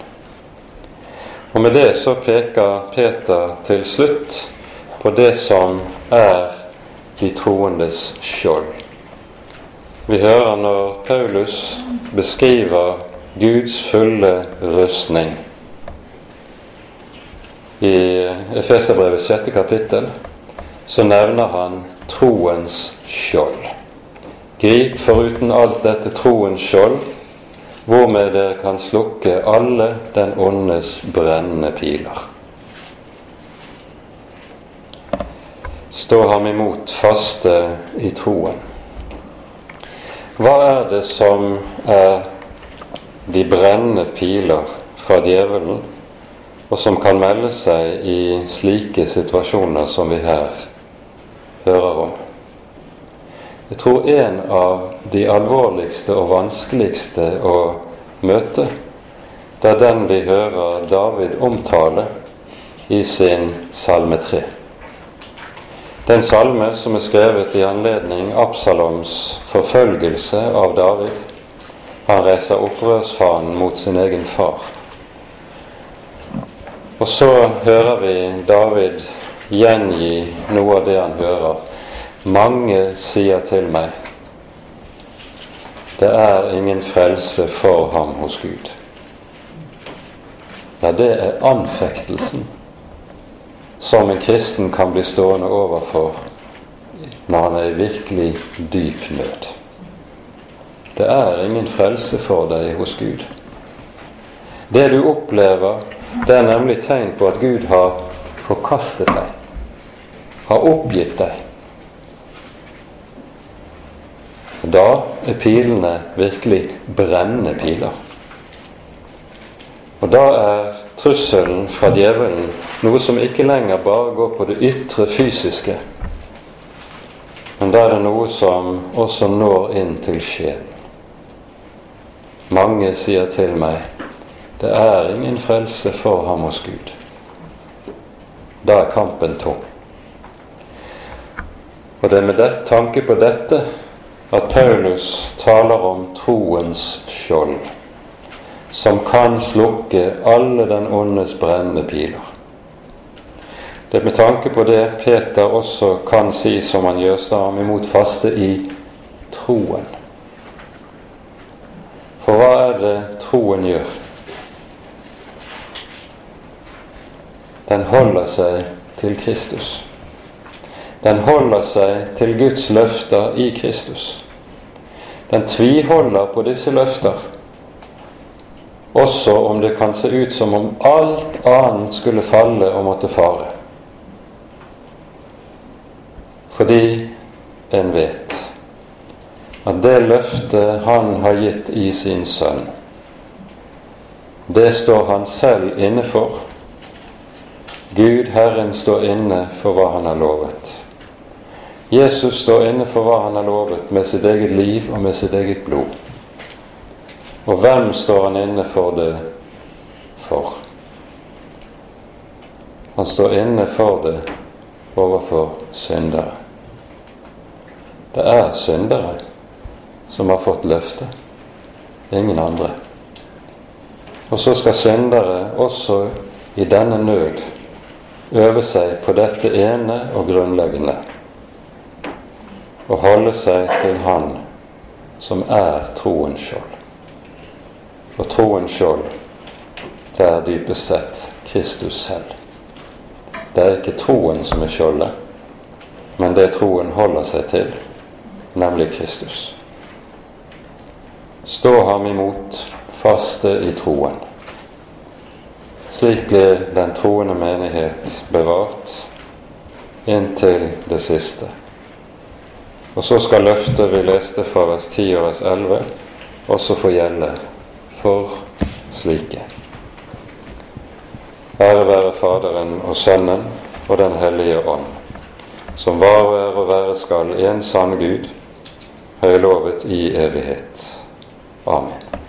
S1: Og Med det så peker Peter til slutt på det som er de troendes skjold. Vi hører når Paulus beskriver Guds fulle rustning i Efeserbrevet sjette kapittel, så nevner han troens skjold. Grip foruten alt dette troens skjold, hvormed dere kan slukke alle den åndes brennende piler. Stå ham imot faste i troen. Hva er det som er de brennende piler fra djevelen og som kan melde seg i slike situasjoner som vi her hører om. Jeg tror en av de alvorligste og vanskeligste å møte, det er den vi hører David omtale i sin salme 3. Den salme som er skrevet i anledning Absaloms forfølgelse av David. Han reiser opprørsfanen mot sin egen far. Og så hører vi David gjengi noe av det han hører. Mange sier til meg det er ingen frelse for ham hos Gud. Ja, det er anfektelsen som en kristen kan bli stående overfor når han er i virkelig dyp nød. Det er ingen frelse for deg hos Gud. Det du opplever det er nemlig tegn på at Gud har forkastet deg, har oppgitt deg. Da er pilene virkelig brennende piler. Og da er trusselen fra djevelen noe som ikke lenger bare går på det ytre fysiske, men da er det noe som også når inn til sjelen. Mange sier til meg det er ingen frelse for ham hos Gud. da er kampen tom. Og det er med det, tanke på dette at Paulus taler om troens skjold, som kan slukke alle den åndes brennende piler. Det er med tanke på det Peter også kan si, som han gjør, ham imot faste i troen. For hva er det troen gjør? Den holder seg til Kristus. Den holder seg til Guds løfter i Kristus. Den tviholder på disse løfter, også om det kan se ut som om alt annet skulle falle og måtte fare. Fordi en vet at det løftet han har gitt i sin sønn, det står han selv inne for. Gud, Herren, står inne for hva han har lovet. Jesus står inne for hva han har lovet med sitt eget liv og med sitt eget blod. Og hvem står han inne for det for? Han står inne for det overfor syndere. Det er syndere som har fått løftet, ingen andre. Og så skal syndere også i denne nød øve seg på dette ene og grunnleggende å holde seg til Han som er troens skjold. Og troens skjold, det er dypest sett Kristus selv. Det er ikke troen som er skjoldet, men det troen holder seg til, nemlig Kristus. Stå ham imot, faste i troen. Slik blir den troende menighet bevart inntil det siste. Og så skal løftet vi leste fra vers 10 og vers 11 også få gjelde for slike. Ære være Faderen og Sønnen og Den hellige ånd, som var og er og være skal en sann Gud, høylovet i evighet. Amen.